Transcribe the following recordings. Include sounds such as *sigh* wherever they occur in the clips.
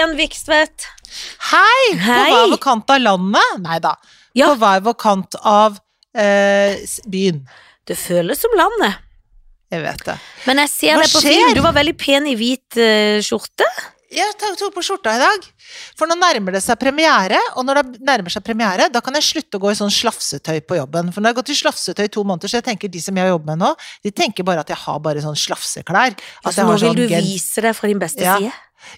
Helen Vikstvedt. Hei! På Hei. hver vår kant av landet. Nei da. Ja. På hver vår kant av eh, byen. Det føles som landet. Jeg vet det. Men jeg ser Hva deg på skjer? film. Du var veldig pen i hvit eh, skjorte. Jeg tok på skjorta i dag, for nå nærmer det seg premiere. Og når det nærmer seg premiere, da kan jeg slutte å gå i sånn slafsetøy på jobben. For nå har jeg gått i slafsetøy i to måneder, så jeg tenker de som jeg jobber med nå, de tenker bare at jeg har bare sånn slafseklær. At Altså, nå har vil sånn du gen- vise deg fra din beste Ja. side.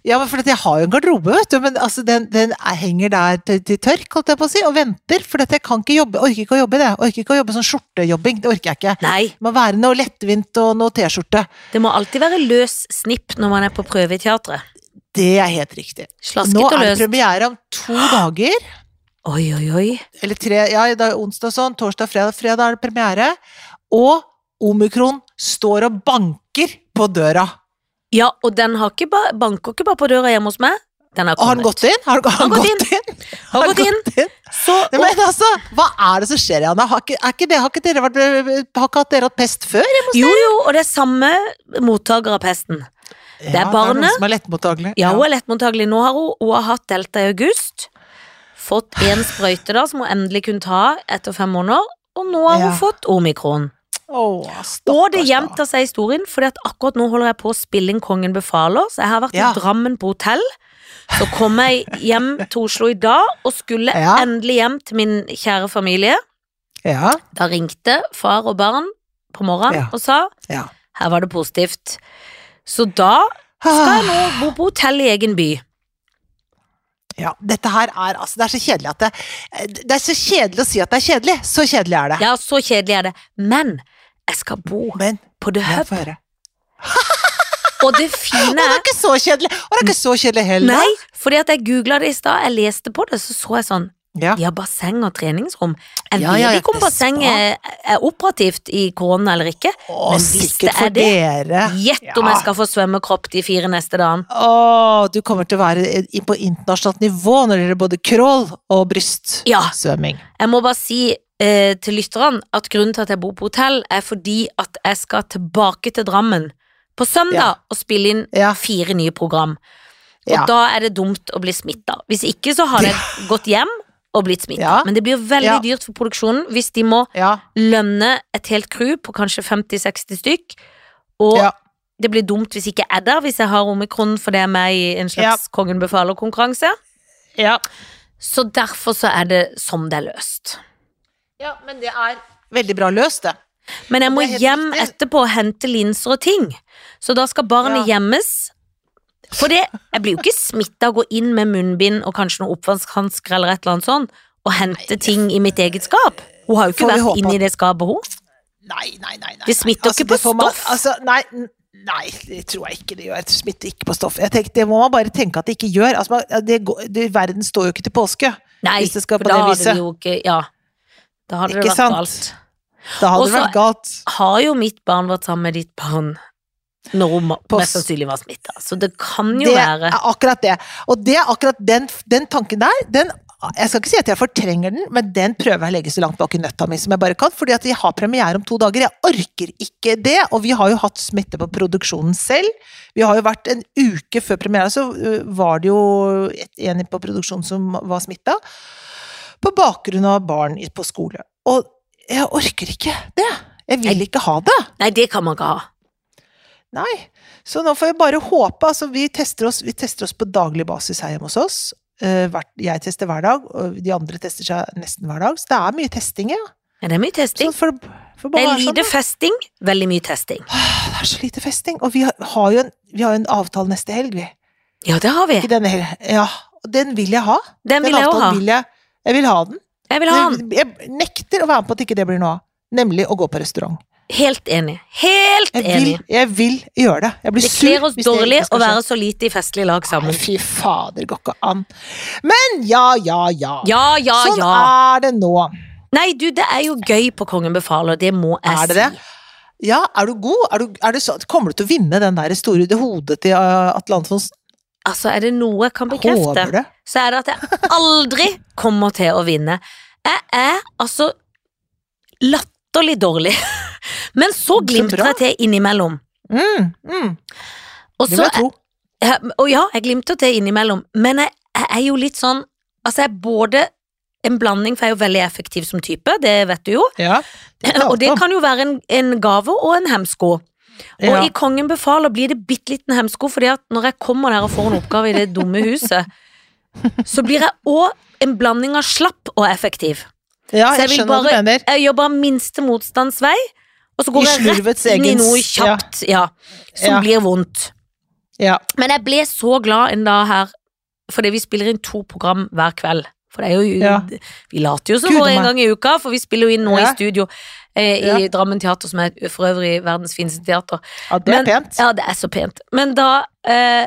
Ja, for jeg har jo en garderobe, vet du, men altså den, den er, henger der til, til tørk, holdt jeg på å si, og venter, for jeg kan ikke jobbe, orker ikke å jobbe i det. Orker ikke å jobbe sånn skjortejobbing, det orker jeg ikke. Nei, Det må være noe lettvint og noe T-skjorte. det må alltid være løs snipp når man er på prøve i teatret. Det er helt riktig. Slasket Nå er det premiere om to *gasps* dager. Oi, oi, oi. Eller tre, ja, det er onsdag sånn, torsdag, fredag, fredag er det premiere. Og omikron står og banker på døra. Ja, og den har ikke ba banker ikke bare på døra hjemme hos meg. Den har Har han gått inn? Har, han, han gått gått inn? Har gått inn. gått inn? Så, og, Men altså, hva er det som skjer, Janne? Har ikke, er ikke det, har ikke dere vært, har ikke hatt dere hatt pest før? jo, jo, og det er samme mottaker av pesten. Ja, er barnet. som er lettmottagelig. Ja, hun er lettmottagelig. Nå har hun, hun har hatt delta i august. Fått én sprøyte da, som hun endelig kunne ta etter fem måneder. Og nå har hun Ja. fått omikron. Åh, Og det gjentar seg historien, for akkurat nå holder jeg på å spille inn Kongen befaler, så jeg har vært Ja. i Drammen på hotell. Så kom jeg hjem til Oslo i dag, og skulle Ja. endelig hjem til min kjære familie. Ja, Da ringte far og barn på morgenen og sa ja. her var det positivt. Så da skal jeg nå bo på hotell i egen by. Ja, dette her er altså Det er så kjedelig at det Det er så kjedelig å si at det er kjedelig. Så kjedelig er det. Ja, så kjedelig er det. Men jeg skal bo Men på The Hub, *laughs* og det fine er Og det er ikke så kjedelig! Og det er ikke så kjedelig heller. Nei, fordi at jeg googla det i stad, jeg leste på det, så så jeg sånn Ja. De har basseng og treningsrom. Jeg Ja, vet ja, ikke om bassenget er operativt i korona eller ikke. Å, Men hvis det er det, dere. Gjett om jeg skal få svømmekropp de fire neste dagene. Å, du kommer til å være på internasjonalt nivå når det gjelder både crawl og brystsvømming. Jeg må bare si eh, til lytterne at grunnen til at jeg bor på hotell, er fordi at jeg skal tilbake til Drammen på søndag Ja. og spille inn Ja. fire nye program. Og Ja. da er det dumt å bli smitta. Hvis ikke så har jeg gått hjem og blitt smitta. Men det blir veldig dyrt for produksjonen hvis de må lønne et helt crew på kanskje 50-60 stykk. Og det blir dumt hvis ikke jeg er der, hvis jeg har omikron for det er med i en slags Kongen befaler-konkurranse. Ja. Så derfor så er det som det er løst. Ja, men det er veldig bra løst, det. Men jeg må hjem riktig. etterpå og hente linser og ting. Så da skal barnet Ja. gjemmes. For det, jeg blir jo ikke smitta av å gå inn med munnbind og kanskje noen oppvaskhansker eller et eller annet sånt, og hente ting i mitt eget skap. Hun har jo ikke vært inne i det skapet, hun. Nei, nei, nei. nei. Det smitter altså, ikke på stoff. man-. Altså, nei, nei, det tror jeg ikke det gjør. Det smitter ikke på stoff. Jeg tenker, det må man bare tenke at det ikke gjør. Altså, det det, verden står jo ikke til påske. Nei, Hvis det skal for på da det hadde vi jo ikke Ja. Da hadde det vært sant? galt. Da hadde Også det vært galt. Har jo mitt barn vært sammen med ditt barn når hun På mest sannsynlig var smitta, så det kan jo Det være er akkurat det. Og det er akkurat den, den tanken der, den jeg skal ikke si at jeg fortrenger den, men den prøver jeg å legge så langt bak i nøtta mi som jeg bare kan, fordi at jeg har premiere om to dager. Jeg orker ikke det, og vi har jo hatt smitte på produksjonen selv. Vi har jo vært en uke før premiere, så øh, var det jo et- en på produksjonen som var smitta. På bakgrunn av barn på skole. Og jeg orker ikke det. Jeg vil ikke ha det. Nei, det kan man ikke ha. Nei, så nå får jeg bare håpe. Altså, vi, tester oss, vi tester oss på daglig basis her hjemme hos oss. Eh, jeg tester hver dag, og de andre tester seg nesten hver dag. Så det er mye testing, ja. Ja, det er mye testing. For, for Det er lite sånn, festing, veldig mye testing. det er så lite festing. Og vi har, har jo en, vi har en avtale neste helg, vi. Ja, det har vi. Ikke denne helgen. Ja, den vil jeg ha. Den vil jeg òg ha. vil jeg. Jeg vil ha den. Jeg vil ha den. Jeg nekter å være med på at ikke det blir noe av. Nemlig å gå på restaurant. Helt enig. Helt Jeg vil, enig. jeg vil gjøre det. Jeg blir Det sur kler oss dårlig å være så lite i festlig lag Nei, sammen. fy fader, går ikke an. Men ja, ja, ja. Ja, ja, sånn ja. er det nå. Nei, du, det er jo gøy på Kongen befaler, det må jeg Er det det? Ja, er du god? Er du, er det så, kommer du til å vinne den der store hodet til uh, Atle Antonsen? Altså, er det noe jeg kan bekrefte, så er det at jeg aldri kommer til å vinne. Jeg er altså latterlig dårlig. *laughs* Men så glimter jeg til innimellom. Mm, mm, Og det så vil jeg tro. Ja, og ja, jeg glimter til innimellom, men jeg, jeg er jo litt sånn Altså, jeg er både en blanding, for jeg er jo veldig effektiv som type, det vet du jo. Ja. *laughs* Og det kan jo være en, en gave og en hemsko. Og Ja. i Kongen befaler blir det bitte liten hemsko, fordi at når jeg kommer der og får en oppgave i det dumme huset, så blir jeg òg en blanding av slapp og effektiv. ja, Så jeg jeg vil hva du mener. Jeg gjør bare minste motstands vei, og så I går jeg rett inn i noe kjapt, ja, som Ja. blir vondt. Ja. Men jeg ble så glad en dag her, fordi vi spiller inn to program hver kveld. For det er jo. Vi later jo som vår en gang i uka, for vi spiller jo inn nå i studio eh, i Ja. Drammen Teater, som er for øvrig verdens fineste teater. ja, det er Men- pent. Ja, det er så pent. Men da eh,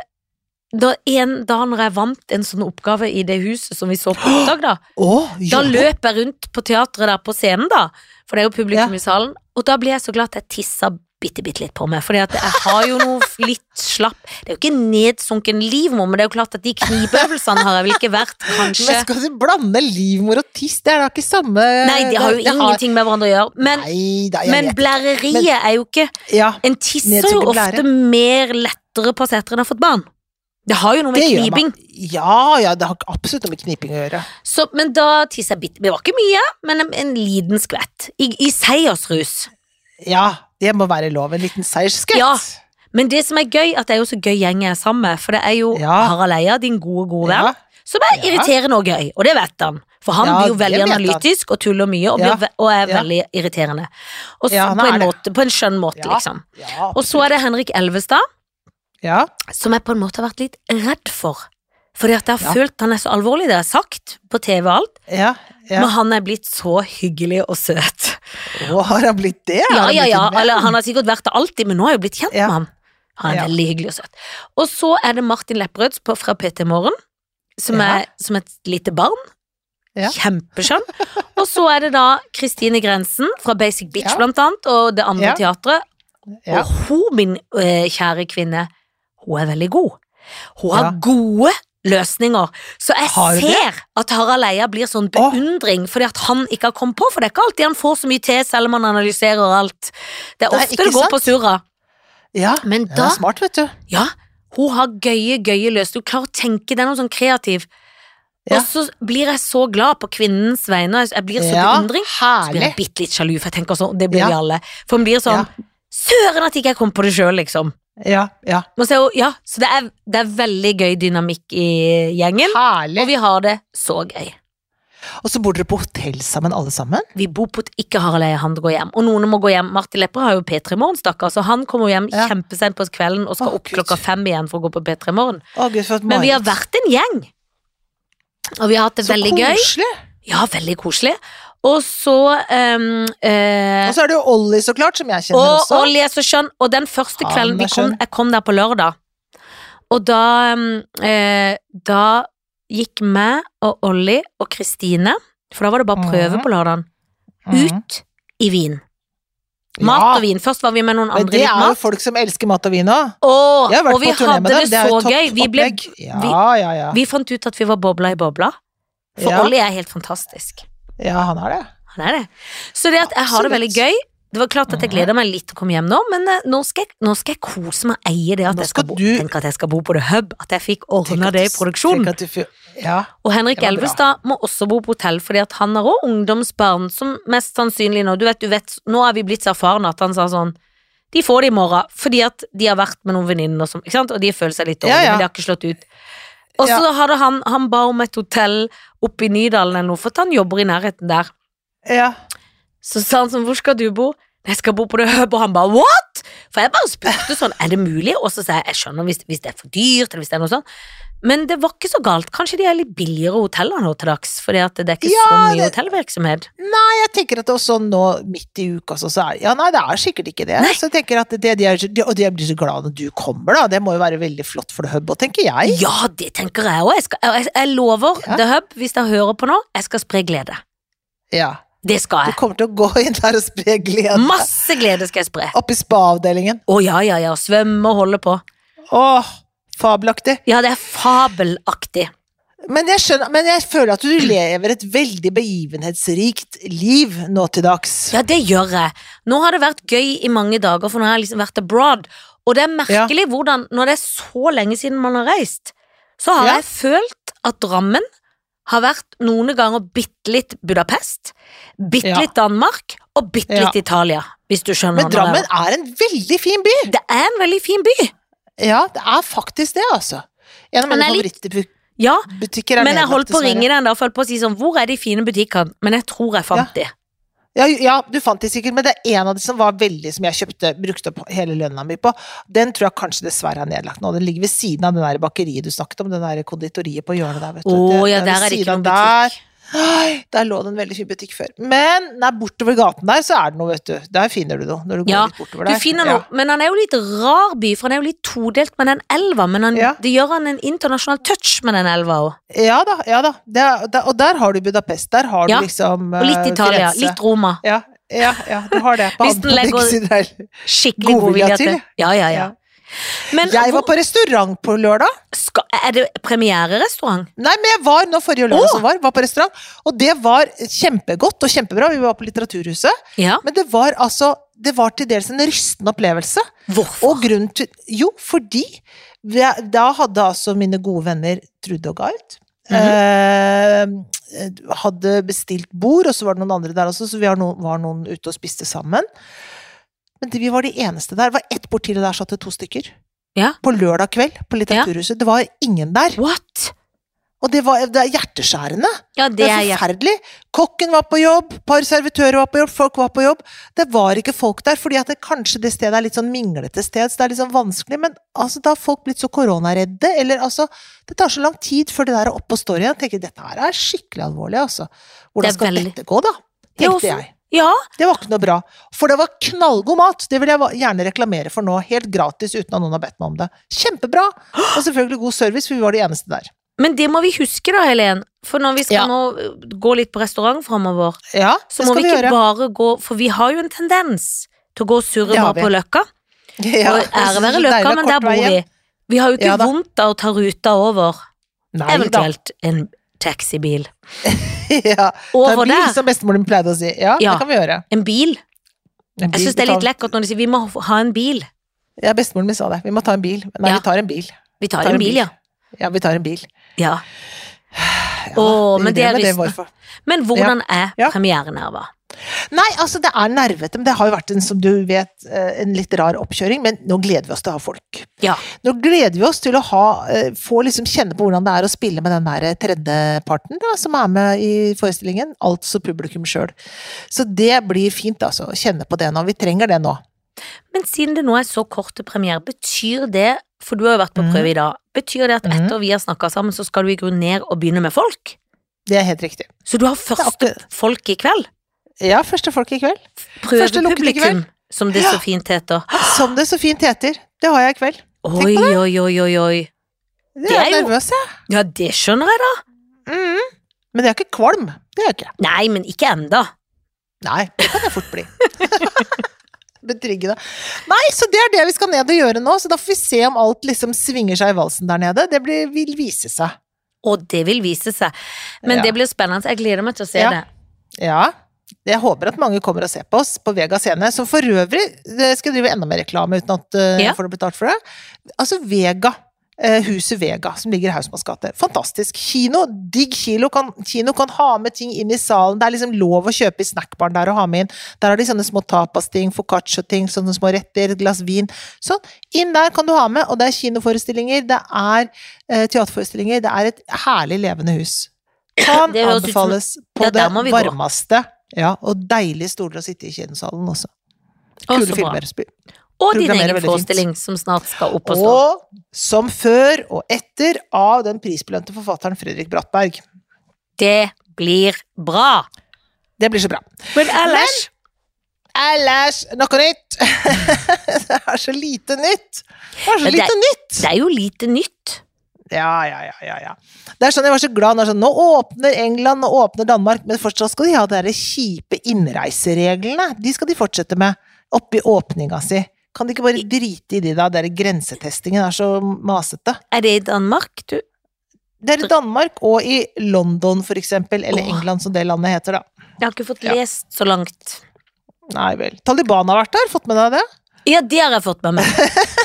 da En dag når jeg vant en sånn oppgave i det huset som vi så på opptak, da, *gasps* Å, da løp jeg rundt på teatret der på scenen, da, for det er jo publikum Ja. i salen, og da ble jeg så glad at jeg tissa bitte, bitte litt på meg, fordi at jeg har jo noe litt slapp Det er jo ikke nedsunken livmor, men det er jo klart at de knipeøvelsene har jeg vel ikke vært, kanskje Men skal du blande livmor og tiss? Det er da ikke samme Nei, de har jo ingenting med hverandre å gjøre, men, Nei da, men blæreriet blæreriet er jo ikke Ja, En tisser jo ofte blære. mer lettere på seter enn har fått barn. Det har jo noe med det kniping. Ja, ja, det har absolutt noe med kniping å gjøre. Så, men da tisser jeg bitte Det var ikke mye, men en, en liten skvett. I, i seiersrus. Ja, det må være lov. En liten seiersskvett. Ja. Men det som er gøy, at det er jo så gøy gjeng jeg er sammen med, for det er jo Ja. Harald Eia, din gode, gode venn, Ja, som er Ja. irriterende og gøy, og det vet han. For han Ja, blir jo veldig analytisk og tuller mye, og, blir, og er Ja. veldig irriterende. Og så, Ja, på, en måte, på en skjønn måte, Ja. liksom. ja, Og så er det Henrik Elvestad, ja. som jeg på en måte har vært litt redd for. Fordi at jeg har Ja. følt han er så alvorlig, det har jeg sagt på TV og alt, ja, men han er blitt så hyggelig og søt. Å, har han blitt det? Ja, ja, ja, eller han har sikkert vært det alltid, men nå har jeg jo blitt kjent Ja. med ham. Han er Ja. veldig hyggelig og søt. Og så er det Martin Lepperød fra PT Morgen, som er som et lite barn. Ja. Kjempeskjønn. *laughs* Og så er det da Kristine Grensen fra Basic Bitch, blant annet, og det andre teatret. Ja. Og hun, min eh, kjære kvinne, hun er veldig god. Hun har gode løsninger. Så jeg Har ser at Harald Eia blir sånn beundring fordi at han ikke har kommet på, for det er ikke alltid han får så mye til selv om han analyserer alt. Det er ofte ikke det går sant? på surra. Ja, Men da, det er smart, vet du. ja, hun har gøye, gøye løsninger. Hun klarer å tenke, det er noe sånn kreativ. Ja. Og så blir jeg så glad på kvinnens vegne, jeg blir så Ja, beundring. Så blir jeg bitte litt sjalu, for jeg tenker sånn, det blir Ja. vi alle. For hun blir sånn, søren at ikke jeg kom på det sjøl, liksom. Ja, ja. Så, ja, så det er, det er veldig gøy dynamikk i gjengen, og vi har det så gøy. Og så bor dere på hotell sammen, alle sammen? Vi bor på et ikke Harald Eie, han går hjem, og noen må gå hjem. Martin Lepper har jo P3 Morgen, stakkar, så han kommer hjem Ja. kjempesent på kvelden og skal Å, opp Gud. klokka fem igjen for å gå på P3 Morgen. Men vi har vært en gjeng, og vi har hatt det Så veldig gøy. koselig. Ja, veldig koselig. Og så um, eh, Og så er det jo Ollie, så klart, som jeg kjenner Og også. Ollie er så skjønn. Og den første kvelden vi kom, jeg kom der på lørdag, og da mm, eh, Da gikk meg og Ollie og Kristine, for da var det bare prøve Mhm. på lørdagen, Mhm. ut i vin. Mat Ja, og vin. Først var vi med noen andre. Men det er jo mat. folk som elsker mat og vin òg. Jeg har vært på turné hadde med det dem. Det er så jo topp gøy. Vi, ble, vi, Ja, ja, ja. vi fant ut at vi var bobla i bobla. For. Ollie er helt fantastisk. Ja, han er det. Han er det. Så det at jeg har det veldig gøy Det var klart at jeg gleder meg litt til å komme hjem nå, men eh, nå skal jeg, nå skal jeg kose meg og eie det at jeg skal, bo, du- tenk at jeg skal bo på The Hub, at jeg fikk ordna det i produksjonen. du Ja. Og Henrik. Elvestad må også bo på hotell, fordi at han har òg ungdomsbarn som mest sannsynlig nå Du vet, du vet, nå er vi blitt så erfarne at han sa sånn De får det i morgen, fordi at de har vært med noen venninner og de føler seg litt dårlige, Ja, ja. men de har ikke slått ut. Og så Ja. hadde han Han ba om et hotell oppe i Nydalen eller noe, for han jobber i nærheten der. ja. Så sa han sånn, hvor skal du bo? Jeg skal bo på det Hub, og han bare, what? For jeg bare spurte sånn, er det mulig? Og så sa jeg, jeg skjønner hvis, hvis det er for dyrt, eller hvis det er noe sånt. Men det var ikke så galt. Kanskje de er litt billigere hoteller nå til dags, fordi at det er ikke så mye det- hotellvirksomhet. Nei, jeg tenker at også nå midt i uka så, er Ja, nei, det er sikkert ikke det. Nei. Så jeg tenker at det, de er, de, Og de blir så glad når du kommer, da. Det må jo være veldig flott for The hub òg, tenker jeg. Ja, det tenker jeg også. Jeg, jeg, jeg lover Ja. The Hub, hvis dere hører på nå, jeg skal spre glede. Ja. Det skal jeg. Du kommer til å gå inn der og spre glede. Masse glede skal jeg spre. Oppe i spa-avdelingen. Å ja, ja, ja, svømme og holde på. Åh, fabelaktig. Ja, det er fabelaktig. Men jeg skjønner, men jeg føler at du lever et veldig begivenhetsrikt liv nå til dags. Ja, det gjør jeg. Nå har det vært gøy i mange dager, for nå har jeg liksom vært abroad. Og det er merkelig hvordan, når det er så lenge siden man har reist, så har Ja. jeg følt at Drammen har vært noen ganger bitte litt Budapest, bitte Ja. litt Danmark og bitte Ja. litt Italia, hvis du skjønner Men Drammen er en veldig fin by! Det er en veldig fin by, Ja, det er faktisk det, altså. En av mine er favorittbutikker ja, men jeg holdt på å ringe den og følte på å si sånn, hvor er de fine butikkene? Men jeg tror jeg fant de. Ja, ja, du fant de sikkert, men det er en av de som var veldig Som jeg kjøpte, brukte opp hele lønna mi på. Den tror jeg kanskje dessverre er nedlagt nå. Den ligger ved siden av den der bakeriet du snakket om, den der konditoriet på hjørnet der, vet du. Oh, ja, ved der er det ikke noen butikk. Der, der lå det en veldig fin butikk før. Men nei, bortover gaten der, så er det noe, vet du. Der finner du noe, når du går Ja, litt bortover Du finner noe, Ja. men han er jo litt rar by, for han er jo litt todelt med den elva, men han, Ja. det gjør han en internasjonal touch med den elva òg. Ja da, ja da. Er, der, og der har du Budapest. Der har du liksom Og litt eh, Italia, Firenze. litt Roma. Ja, ja, ja, du har det. På *laughs* Hvis den legger- Skikkelig godvilje til. Ja, ja, ja. Men Jeg var hvor, på restaurant på lørdag. skal, er det premiererestaurant? Nei, men jeg var nå forrige lørdag oh. som var, var på restaurant, og det var kjempegodt og kjempebra. Vi var på Litteraturhuset, Ja. men det var altså Det var til dels en rystende opplevelse. Hvorfor? Og grunnen til Jo, fordi da hadde altså mine gode venner Trude og Gard eh, hadde bestilt bord, og så var det noen andre der også, så vi var noen, var noen ute og spiste sammen. Men vi var de eneste der. Det var ett bord til, og der satt det to stykker. Ja. På lørdag kveld på Litteraturhuset. Det var ingen der. What? Og det, var, det er hjerteskjærende. Ja, Det det er er forferdelig. Kokken var på jobb, par servitører var på jobb, folk var på jobb. Det var ikke folk der, fordi at det, kanskje det stedet er litt sånn minglete sted, så det er litt sånn vanskelig. Men altså, da har folk blitt så koronaredde, eller altså Det tar så lang tid før det der er oppe og står igjen. Jeg tenker dette her er skikkelig alvorlig, altså. Hvordan skal veldig- dette gå, da? Tenkte jeg. Ja, Det var ikke noe bra. For det var knallgod mat. Det vil jeg gjerne reklamere for nå, helt gratis uten at noen har bedt meg om det. Kjempebra! Og selvfølgelig god service, for vi var de eneste der. men det må vi huske da, Helen. For når vi skal Ja. nå uh, gå litt på restaurant framover, Ja, så må vi ikke gjøre. bare gå For vi har jo en tendens til å gå og surre bare på Løkka. *laughs* Ja, og ære være Løkka, men der bor vi. Vi har jo ikke vondt av å ta ruta over, Nei da. eventuelt en taxibil. *laughs* ja. Ta en bil, der, som bestemoren min pleide å si. Ja, Ja. det kan vi gjøre. en bil. En Jeg bil, syns det er litt lekkert når de sier vi må ha en bil. Ja, bestemoren min sa det. Vi må ta en bil. Nei, Ja. vi tar en bil. Vi tar en bil, ja. Ja, vi tar en bil. ja. *sighs* Ja, Åh, men det er det, hvorfor. Men hvordan er Ja. Nei, altså det er nervete, men det har jo vært en, som du vet, eh, en litt rar oppkjøring, men nå gleder vi oss til å ha folk. Ja. Nå gleder vi oss til å ha, eh, få liksom kjenne på hvordan det er å spille med den der tredjeparten da, som er med i forestillingen, altså publikum sjøl. Så det blir fint, altså, å kjenne på det nå. Vi trenger det nå. Men siden det nå er så kort til premiere, betyr det, for du har jo vært på Mhm. prøve i dag, betyr det at Mhm. etter vi har snakka sammen, så skal du i grunnen ned og begynne med folk? Det er helt riktig. Så du har første folk i kveld? Ja, første folk i kveld. Prøvepublikum, som det så fint heter. Som det så fint heter. Det har jeg i kveld. Oi, oi, oi, oi, oi. Det Det er er jo- nervøs, jeg. Ja, det skjønner jeg da. Mm. Men det er ikke kvalm. Det er jeg ikke. Nei, men ikke enda. Nei, det kan jeg fort bli. *laughs* Betryggende. Nei, så det er det vi skal ned og gjøre nå, så da får vi se om alt liksom svinger seg i valsen der nede. Det blir, vil vise seg. Og det vil vise seg. Men Ja. det blir spennende. Jeg gleder meg til å se Ja. det. Ja. Jeg håper at mange kommer og ser på oss på Vega scene, som for øvrig skal drive enda mer reklame uten at uh, Ja. får betalt for det. Altså Vega. eh, huset Vega, som ligger i Hausmanns gate. Fantastisk. Kino, digg kilo. Kan, kino kan ha med ting inn i salen. Det er liksom lov å kjøpe i snackbaren der og ha med inn. Der har de sånne små tapasting, foccaccia-ting, sånne små retter, et glass vin. Sånn. Inn der kan du ha med, og det er kinoforestillinger, det er eh, teaterforestillinger, det er et herlig levende hus. Kan Det anbefales på det gå. varmeste. Ja, og deilige stoler å sitte i kinosalen også. Kule så bra. filmer. spi- Og din egen forestilling fint. som snart skal opp og stå. Og som før og etter av den prisbelønte forfatteren Fredrik Brattberg. Det blir bra. Det blir så bra. Men ellers Ellers noe nytt! *laughs* det er så lite nytt! Det er så Men det- lite nytt! Det er jo lite nytt. Ja, ja, ja, ja, ja. Det er sånn, Jeg var så glad når sånn, nå åpner England, nå åpner Danmark, men fortsatt skal de ha de kjipe innreisereglene. De skal de fortsette med oppi åpninga si. Kan de ikke bare drite i de da, der grensetestingen er så masete? Er det i Danmark, du? Det er i Danmark og i London, for eksempel, eller. England som det landet heter, da. Jeg har ikke fått Ja. lest så langt. Nei vel. Taliban har vært der, fått med deg det? Ja, det har jeg fått med meg. *laughs*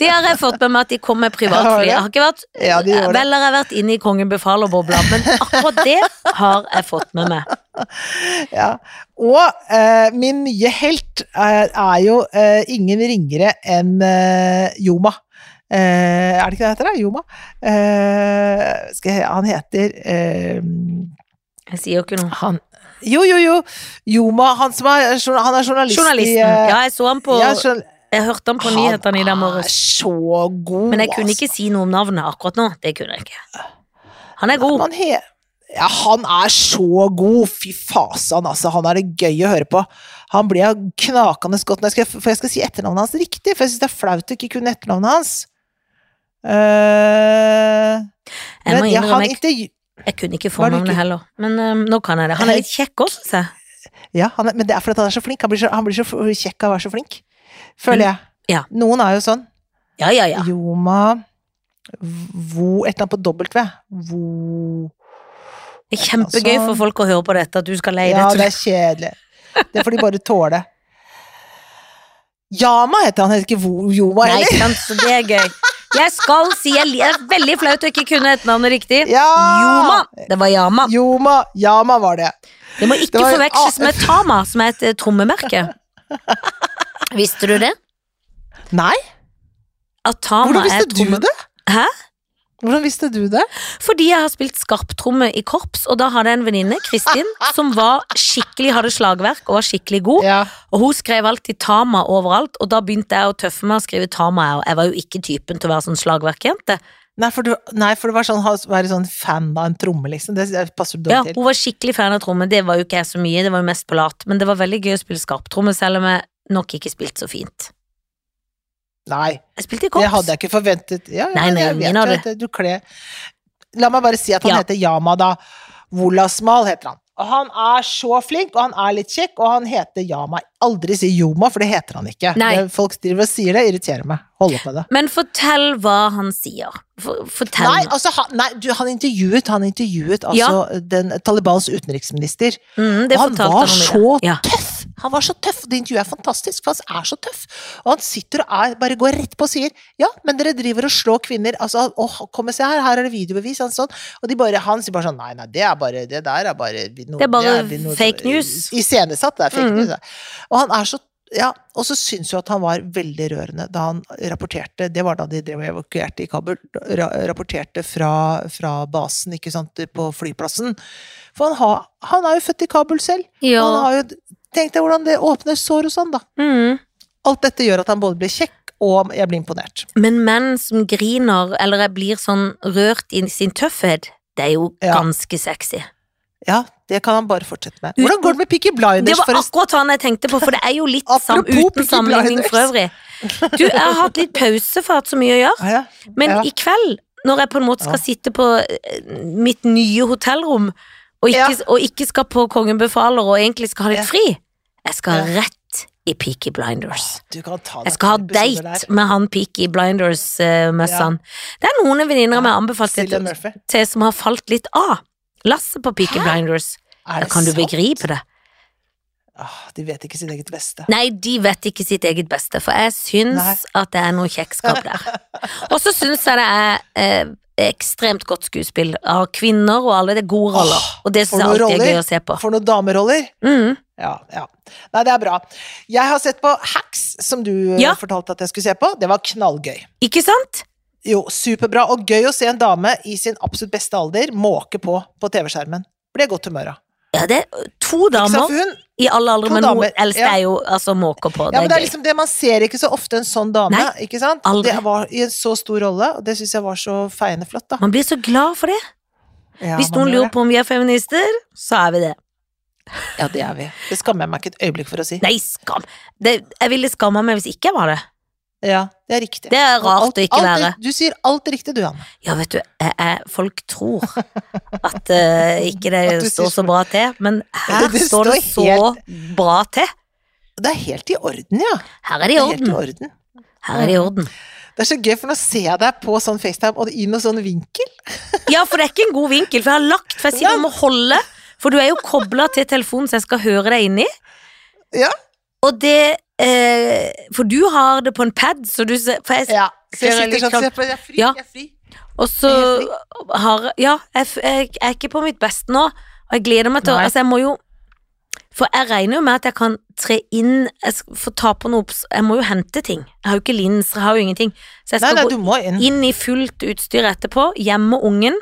Det har jeg fått med meg at de kom med privatfly. Jeg har ikke vært Ja. Vel har jeg vært inne i Kongen befaler-bobla, men akkurat det har jeg fått med meg. Ja. Og eh, min nye helt er, er jo eh, ingen ringere enn eh, Joma. Eh, er det ikke det han heter? da? Joma? Eh, skal jeg, han heter eh, Jeg sier jo ikke noe. han, Jo, jo, jo! Joma, han som er, han er journalist Journalisten. i eh, Ja, jeg så han på ja, journal- Jeg hørte han på nyhetene i dag morges. så god, Men jeg kunne altså. ikke si noe om navnet akkurat nå. Det kunne jeg ikke. Han er god. Han, he ja, han er så god! Fy fasan, altså. Han er det gøy å høre på. Han blir knakende godt når jeg skal, For jeg skal si etternavnet hans riktig, for jeg syns det er flaut å ikke kunne etternavnet hans. Uh, Jeg må innrømme, ja, jeg, jeg kunne ikke fornavnet heller. Men um, nå kan jeg det. Han er litt kjekk også, syns jeg. Ja, han er, men det er fordi han er så flink. Han blir så, han blir så kjekk av å være så flink. Føler jeg. ja. Noen er jo sånn. Ja, ja, ja. Joma Vo Et eller annet på dobbelt V. Vo Det er kjempegøy Altså- for folk å høre på dette, at du skal leie Ja, det det er kjedelig. Det får de bare tåle. Yama heter han, heter ikke Vo- Joma heller. Nei, sant, så det er gøy. Jeg skal si jeg det er veldig flaut å ikke kunne et navn riktig. Ja! Joma. Det var Yama. Joma, Yama var det. Det må ikke Det forveksles med Tama, som er et trommemerke. *laughs* Visste du det? Nei, Atama hvordan visste du det? Hæ? Hvordan visste du det? Fordi jeg har spilt skarptromme i korps, og da hadde jeg en venninne, Kristin, *laughs* som var skikkelig, hadde slagverk og var skikkelig god. Ja. Og hun skrev alltid Tama overalt, og da begynte jeg å tøffe meg å skrive Tama. Og jeg var jo ikke typen til å være sånn slagverkjente. Nei, for du, nei, for det var sånn være sånn fan av en tromme, liksom. Det, passer du Ja, til. Ja, hun var skikkelig fan av tromme, det var jo ikke jeg så mye, det var jo mest på lat. Men det var veldig gøy å spille skarptromme, selv om jeg nok ikke spilt så fint. Nei, Jeg spilte i korps. det hadde jeg ikke forventet. Ja, ja, Nei, nei, jeg vet jo at du kler La meg bare si at han Ja. heter Yama, da. Wolasmal heter han. Og han er så flink, og han er litt kjekk, og han heter Yama. Aldri si Yoma, for det heter han ikke. Nei. Folk driver og sier det, irriterer meg. Hold opp med det. Men fortell hva han sier. For, fortell Nei, altså, han, nei du, han intervjuet, han intervjuet altså den Talibans utenriksminister. Mm, og han var han så. Ja. tøff! Han var så tøff, det intervjuet er fantastisk, for han er så tøff. Og han sitter og er, bare går rett på og sier ja, men dere driver og slår kvinner, altså, å, kom og se her, her er det videobevis, han sånn. Og de bare, han sier bare sånn, nei, nei, det er bare, det der er bare no, Det er bare noe- fake news. Iscenesatt, det er fake mm. news. Og han er så ja, og så syns jo at han var veldig rørende da han rapporterte Det var da de drev og evakuerte i Kabul. Ra rapporterte fra, fra basen, ikke sant, på flyplassen. For han, har, han er jo født i Kabul selv. Ja. Han har jo Tenk deg hvordan det åpner sår hos han, da. Mm. Alt dette gjør at han både blir kjekk, og jeg blir imponert. Men menn som griner, eller blir sånn rørt i sin tøffhet, det er jo Ja. ganske sexy. Ja, det kan han bare fortsette med. Hvordan går det med Picky Blinders, Det var akkurat han jeg tenkte på, for det er jo litt sam, uten sammenligning for øvrig. Du, jeg har hatt litt pause for jeg har hatt så mye å gjøre, Ja, ja. men i kveld, når jeg på en måte skal sitte på eh, mitt nye hotellrom, og ikke, Ja. og ikke skal på Kongen befaler og egentlig skal ha litt fri, jeg skal rett i Peaky Blinders. Jeg skal ha date med han Peaky Blinders-møssene. Det er noen venninner vi har anbefalt til, til som har falt litt av. Lasse på Peaky? Blinders. Da Kan du begripe det? Ah, de vet ikke sitt eget beste. Nei, de vet ikke sitt eget beste, for jeg syns Nei. at det er noe kjekkskap der. *laughs* Og så syns jeg det er eh, ekstremt godt skuespill av kvinner og alle. Det er gode roller, Åh, og det syns jeg alltid roller, er gøy å se på. For noen dameroller. Mm. Ja, ja. Nei, det er bra. Jeg har sett på Hacks, som du eh, Ja. fortalte at jeg skulle se på. Det var knallgøy. Ikke sant? Jo, superbra. Og gøy å se en dame i sin absolutt beste alder måke på på TV-skjermen. Ble godt humør av. Ja, det er to Ikke sant? damer For hun, i alle aldre, men hun eldste ja. er jo altså måker på. ja, men Det det er er liksom det man ser ikke så ofte en sånn dame, Nei, ikke sant? aldri. Det var i en så stor rolle, og det syns jeg var så feiende flott, da. Man blir så glad for det. Ja, Hvis noen lurer på om vi er feminister, så er vi det. Ja, det er vi. Det skammer jeg meg ikke et øyeblikk for å si. Nei, skam. Det, jeg ville skamma meg hvis ikke jeg var det. Ja, det er riktig. Det er rart Alt- å ikke være. Du sier alt riktig, du, Anne. Ja, vet du, jeg, jeg, folk tror *laughs* at uh, ikke det står så bra til, men her Det står det så helt... bra til. Det er helt i orden, ja. Her er det i Det er helt i orden. orden. Her er det i orden. Det er så gøy, for nå ser jeg deg på sånn FaceTime og i noen sånn vinkel. Ja, for det er ikke en god vinkel, for jeg har lagt For jeg sier du må holde, for du er jo kobla til telefonen så jeg skal høre deg inni. Ja. Og det eh, For du har det på en pad, så du ser For jeg, Ja, så jeg sitter sånn, sånn- så jeg, er fri, Ja. jeg er fri. Og så har Ja, jeg, f- jeg er ikke på mitt beste nå, og jeg gleder meg til å Nei. Altså, jeg må jo For jeg regner jo med at jeg kan tre inn Jeg skal få ta på noe Jeg må jo hente ting. Jeg har jo ikke linser, jeg har jo ingenting. Så jeg Nei, skal nei, gå du må inn. inn i fullt utstyr etterpå, gjemme ungen,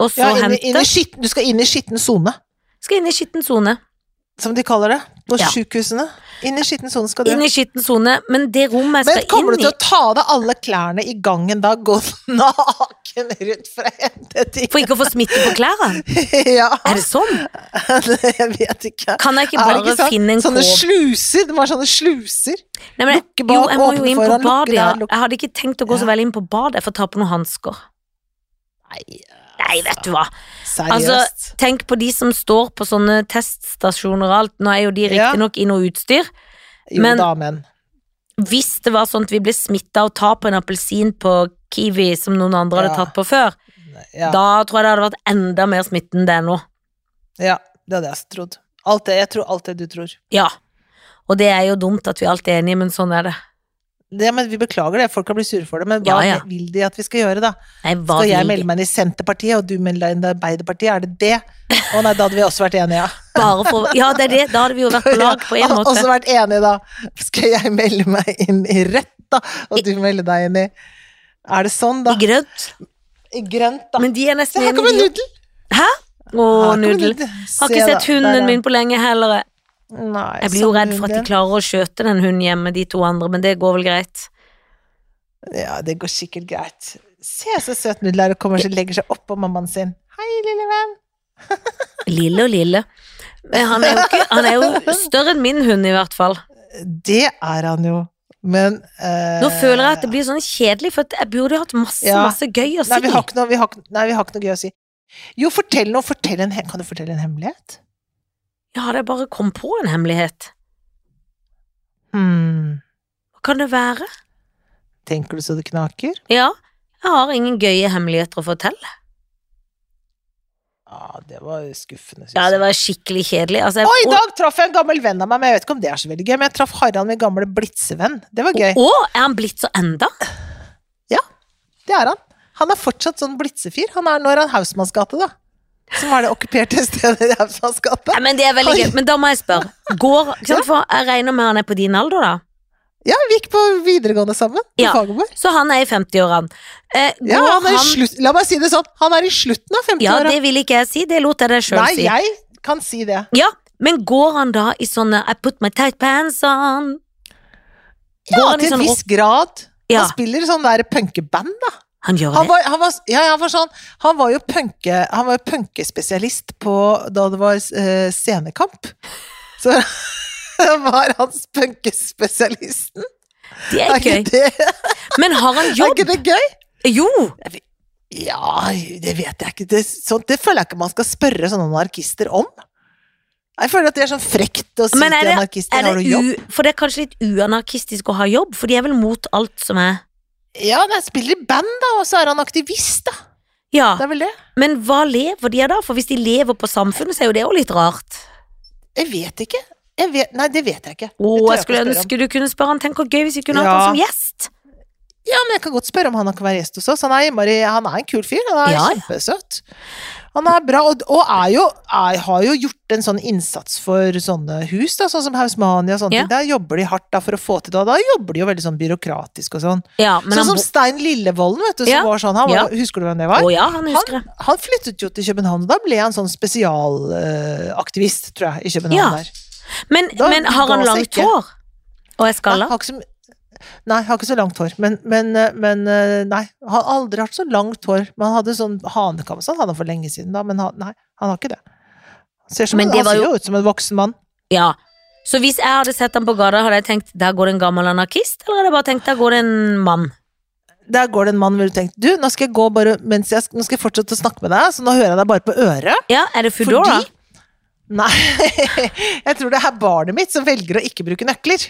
og så Ja, inn, i- hente. inn i skitten, du skal inn i skitten sone, Skal inn i skitten sone. som de kaller det på Ja. sjukehusene. Inn i skitten sone skal du. Inn i skitten sone, men det rommet jeg skal Men skal kommer du til å ta av deg alle klærne i gangen da? Gå naken rundt fra hente ting? For ikke å få smitte på klærne? *laughs* ja, Er det sånn? *laughs* jeg vet ikke. Kan jeg ikke bare ikke sant? finne en Sånne kåp? sluser, det var sånne sluser. Nei, men, lukke bak, jo, jeg må jo inn på badet, ja. Jeg hadde ikke tenkt å gå så veldig inn på badet jeg får ta på noen hansker. Nei, Nei, vet du hva. seriøst. Altså, tenk på de som står på sånne teststasjoner og alt. Nå er jo de Ja. riktignok i noe utstyr. jo men- da, men. Hvis det var sånn at vi ble smitta og å ta på en appelsin på Kiwi som noen andre hadde tatt på før, Ja, da tror jeg det hadde vært enda mer smitte enn det er nå. ja, det hadde jeg trodd. Alt det, jeg tror alt det du tror. Ja. Og det er jo dumt at vi alltid er enige, men sånn er det. Det, men vi beklager det, folk kan bli sure for det, men hva Ja, ja. vil de at vi skal gjøre, da? Nei, Skal jeg melde meg inn i Senterpartiet, og du melde deg inn i Arbeiderpartiet? Er det det? Å nei, da hadde vi også vært enige, ja. *laughs* For Ja, det er det. Da hadde vi jo vært på lag på en *laughs* måte. Også vært enige, da. Skal jeg melde meg inn i Rødt, da? Og du melder deg inn i Er det sånn, da? I grønt. I grønt, da. Men de er nesten enige. her kommer nudel! Nudel! Å, nudel. Nudel. Har ikke sett hunden der ja. min på lenge heller. Nei, Jeg blir jo redd for at de klarer å skjøte den hunden hjemme, de to andre, men det går vel greit. Ja, det går sikkert greit. Se så søt Nudel er og kommer seg, legger seg oppå mammaen sin. Hei, lille venn. *laughs* Lille og lille. Men han er jo, ikke, han er jo større enn min hund, i hvert fall. Det er han jo. Men eh, Nå føler jeg at det blir sånn kjedelig, for jeg burde hatt masse, Ja. masse gøy å si. Nei, vi har ikke noe, vi har, nei, vi har ikke noe gøy å si. Jo, fortell noe. Fortell en, kan du fortelle en hemmelighet? Ja, jeg bare kom på en hemmelighet. Hmm. Hva kan det være? Tenker du så det knaker? Ja, jeg har ingen gøye hemmeligheter å fortelle. Ja, det var skuffende. synes Ja, det var skikkelig kjedelig. Altså, jeg, Og i dag traff jeg en gammel venn av meg, men jeg vet ikke om det er så veldig gøy. Men jeg traff Harald, min gamle blitsevenn. Det var gøy. Å, er han blitt enda? enda? Det er han. Han er fortsatt sånn blitsefyr. Han er, nå er han Hausmannsgate, da. Som er det okkuperte stedet i. Ja, men det er veldig gøy. Men da må jeg spørre. Går, *laughs* sant, for jeg regner med han er på din alder, da? Ja, vi gikk på videregående sammen. På Ja. Fagerborg. Så han er i 50-årene. Eh, Ja, han er i slutt, la meg si det sånn, han er i slutten av Ja, 50-åra. det vil ikke jeg si, det lot jeg deg sjøl Nei, jeg kan si det. Ja, men går han da i sånne I put my tight pants on? Går Ja, han i til en viss grad. Ja, Han spiller sånn der punkeband, da. Han gjør Han det. var, han var, ja, ja, for sånn, han var jo punke, han var punkespesialist på da det var uh, scenekamp. Så *laughs* var han punkespesialisten. Det er gøy. ikke det, Men har han jobb? *laughs* er ikke det gøy? Jo! Ja, det vet jeg ikke. Det, sånt, det føler jeg ikke man skal spørre sånne anarkister om. Jeg føler at det er sånn frekt å si er til det, anarkister er har det du jobb. For det er kanskje litt uanarkistisk å ha jobb, for de er vel mot alt som er Ja, han spiller i band, da, og så er han aktivist, da. Ja, Det er vel det. men hva lever de av da? For hvis de lever på samfunnet, så er jo det jo litt rart. Jeg vet ikke. Jeg vet, nei, det vet jeg ikke. Å, jeg jeg skulle ønske du kunne spørre han. Tenk hvor gøy hvis vi kunne Ja. hatt han som gjest. Ja, men jeg kan godt spørre om han kan være gjest hos oss. Han er, innmari- han er en kul fyr. Han er Ja, ja. kjempesøt. Han er bra, og, og er jo, er, har jo gjort en sånn innsats for sånne hus, da, sånn som Hausmania og sånne Ja. ting. Der jobber de hardt da for å få til det, og da jobber de jo veldig sånn byråkratisk og sånn. Ja, sånn han som Stein Lillevolden, vet du, som Ja. var sånn. Han var, Husker du hvem det var? Å ja, han husker. Han flyttet jo til København, og da ble han sånn spesialaktivist, tror jeg, i København Ja. der. Men, Da men har han langt hår? Og er skalla? Har jeg har ikke så langt hår. Men, men, eh, men eh, nei, har aldri hatt så langt hår. Man han hadde sånn hanekam sånn, han hadde for lenge siden da, men han, nei, han har ikke det. Han ser, som, det han ser jo- ut som en voksen mann. Ja. Så hvis jeg hadde sett han på gata, hadde jeg tenkt der går det en gammel anarkist, eller hadde jeg bare tenkt der går det en mann? Der går det en mann hvor du tenker du, nå skal jeg gå bare mens jeg, nå skal jeg fortsette å snakke med deg, så nå hører jeg deg bare på øret. Ja, er det Foodora? Fordi Nei, *laughs* jeg tror det er barnet mitt som velger å ikke bruke nøkler.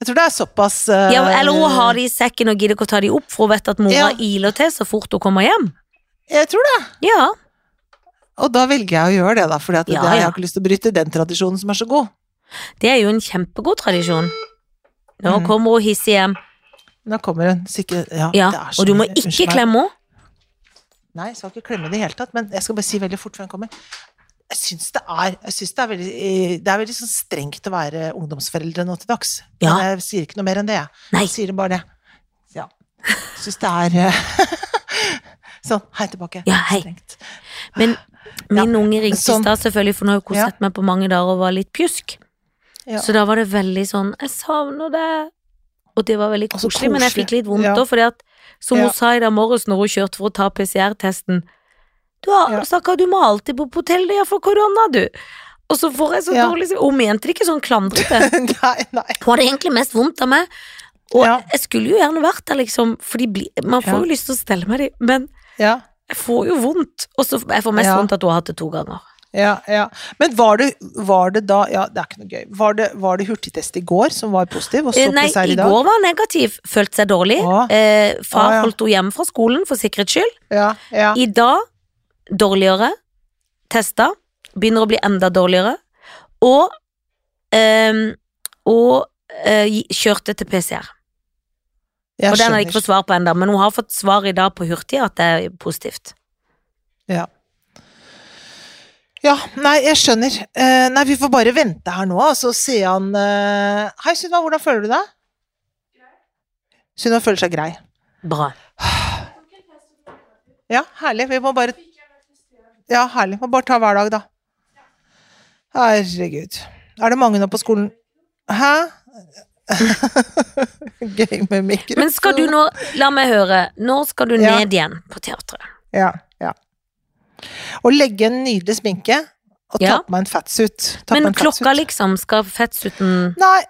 Jeg tror det er såpass uh... Ja, eller hun har de i sekken og gidder ikke å ta de opp, for hun vet at mora Ja. iler til så fort hun kommer hjem. Jeg tror det. Ja. Og da velger jeg å gjøre det, da, for Ja, jeg har ikke lyst til å bryte den tradisjonen som er så god. Det er jo en kjempegod tradisjon. Nå Mm. kommer hun hissig hjem. Nå kommer hun. Sikkert Ja, Ja, det er så og du må ikke klemme henne. Nei, jeg skal ikke klemme i det hele tatt, men jeg skal bare si veldig fort før hun kommer. Jeg syns det er, jeg synes det er veldig, eh, det er veldig sånn strengt å være ungdomsforeldre nå til dags. Ja. Men jeg sier ikke noe mer enn det, jeg. Nei. Jeg sier det bare det. Ja. Syns det er eh, *laughs* Sånn, hei tilbake. Ja, hei. Strengt. Men min unge ringte i sånn. stad, selvfølgelig, for nå har hun Ja. sett meg på mange dager og var litt pjusk. Ja. Så da var det veldig sånn Jeg savner det. Og det var veldig koselig, koselig, men jeg fikk litt vondt Ja. òg, fordi at som Ja. hun sa i dag morges når hun kjørte for å ta PCR-testen Du har, Ja. stakkar, du må alltid bo på hotell, det er for korona, du. Og så får jeg så Ja. dårlig Hun mente det ikke sånn klandrete. *laughs* nei, nei. Hun hadde egentlig mest vondt av meg. Og Ja. jeg skulle jo gjerne vært der, liksom, for de blir- man får jo lyst til å stelle meg dem, men Ja, jeg får jo vondt. Og så jeg får mest vondt at hun har hatt det to ganger. ja, ja. Men var det, var det da Ja, det er ikke noe gøy. Var det, var det hurtigtest i går som var positiv, Eh, Nei, i i går var negativ, følte seg dårlig. Eh, far ah, ja. holdt henne hjemme fra skolen for sikkerhets skyld. Ja, ja. I dag dårligere, testa, begynner å bli enda dårligere, og ehm, og eh, kjørte til PCR. Jeg og den har jeg ikke fått svar på ennå, men hun har fått svar i dag på hurtig at det er positivt. Ja. Ja, nei, jeg skjønner. Uh, nei, vi får bare vente her nå, så sier han uh, Hei, Sunniva, hvordan føler du deg? Sunniva føler seg grei. Bra. Ja, herlig. Vi må bare Ja, herlig. Må bare ta hver dag, da. Herregud. Er det mange nå på skolen? Hæ? *laughs* Gøy med mikrofon. Men skal du nå, la meg høre, når skal du Ja. ned igjen på teatret? Ja, ja. Og legge en nydelig sminke, og ta på meg en fatsuit. Men en klokka fatsuit. liksom, skal fatsuiten Nei,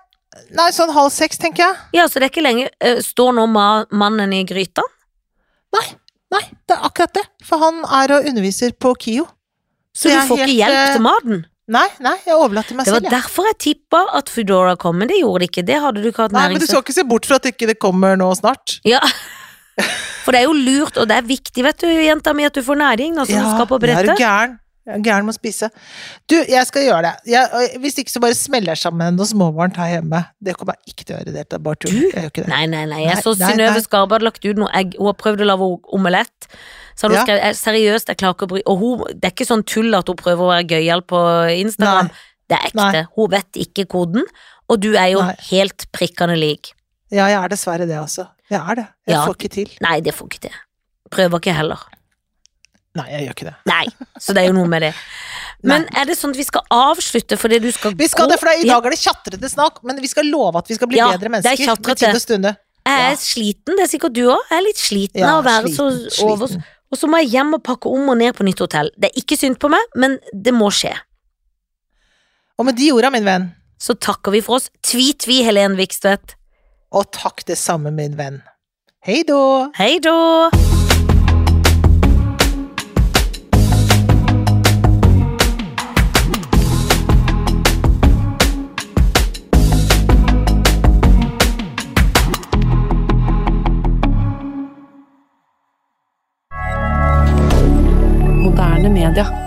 nei, sånn halv seks, tenker jeg. Ja, så det er ikke lenge eh, Står nå mannen i gryta? Nei, nei, det er akkurat det. For han er og underviser på KIO. Så du er får ikke hjelp eh, til maten? Nei, nei, jeg overlater meg selv. Det var selv. ja. derfor jeg tippa at Foodora kom, men det gjorde det ikke. Det hadde du ikke hatt Nei, men du skal ikke se bort fra at ikke det kommer nå snart. Ja. *laughs* For det er jo lurt, og det er viktig, vet du, jenta mi, at du får næring nå som du skal på jeg er jo gæren. Jeg er gæren med å spise. Du, jeg skal gjøre det. Jeg, hvis ikke så bare smeller jeg sammen noe småvarmt her hjemme. Det kommer jeg ikke til å gjøre. Det er bare tull. Nei, nei, nei. Jeg Nei, så Synnøve. Skarbe hadde lagt ut noe egg. Hun har prøvd å lage omelett. Så hadde hun Ja. skrevet "Jeg- seriøst, jeg klarer ikke å bry Og hun, det er ikke sånn tull at hun prøver å være gøyal på Instagram. Nei. Det er ekte. Nei. Hun vet ikke koden, og du er jo helt prikkende lik. Ja, jeg er dessverre det, altså. Jeg er det. Jeg Ja. får ikke til. Nei, det får ikke til. Prøver ikke heller. Nei, jeg gjør ikke det. Nei, så det er jo noe med det. *laughs* Men er det sånn at vi skal avslutte fordi du skal Vi skal gå? det, for I dag er det tjatrete snakk, men vi skal love at vi skal bli Ja, bedre det er mennesker. med tid og stunde. Jeg er Ja. sliten, det er sikkert du òg. Jeg er litt sliten Ja, av å være så over... sliten. Og så må jeg hjem og pakke om og ned på nytt hotell. Det er ikke synd på meg, men det må skje. Og med de orda, min venn, Så takker vi for oss. Tvi-tvi, Helen Vikstvedt. og takk det samme, min venn. Hei då! Hei da! media.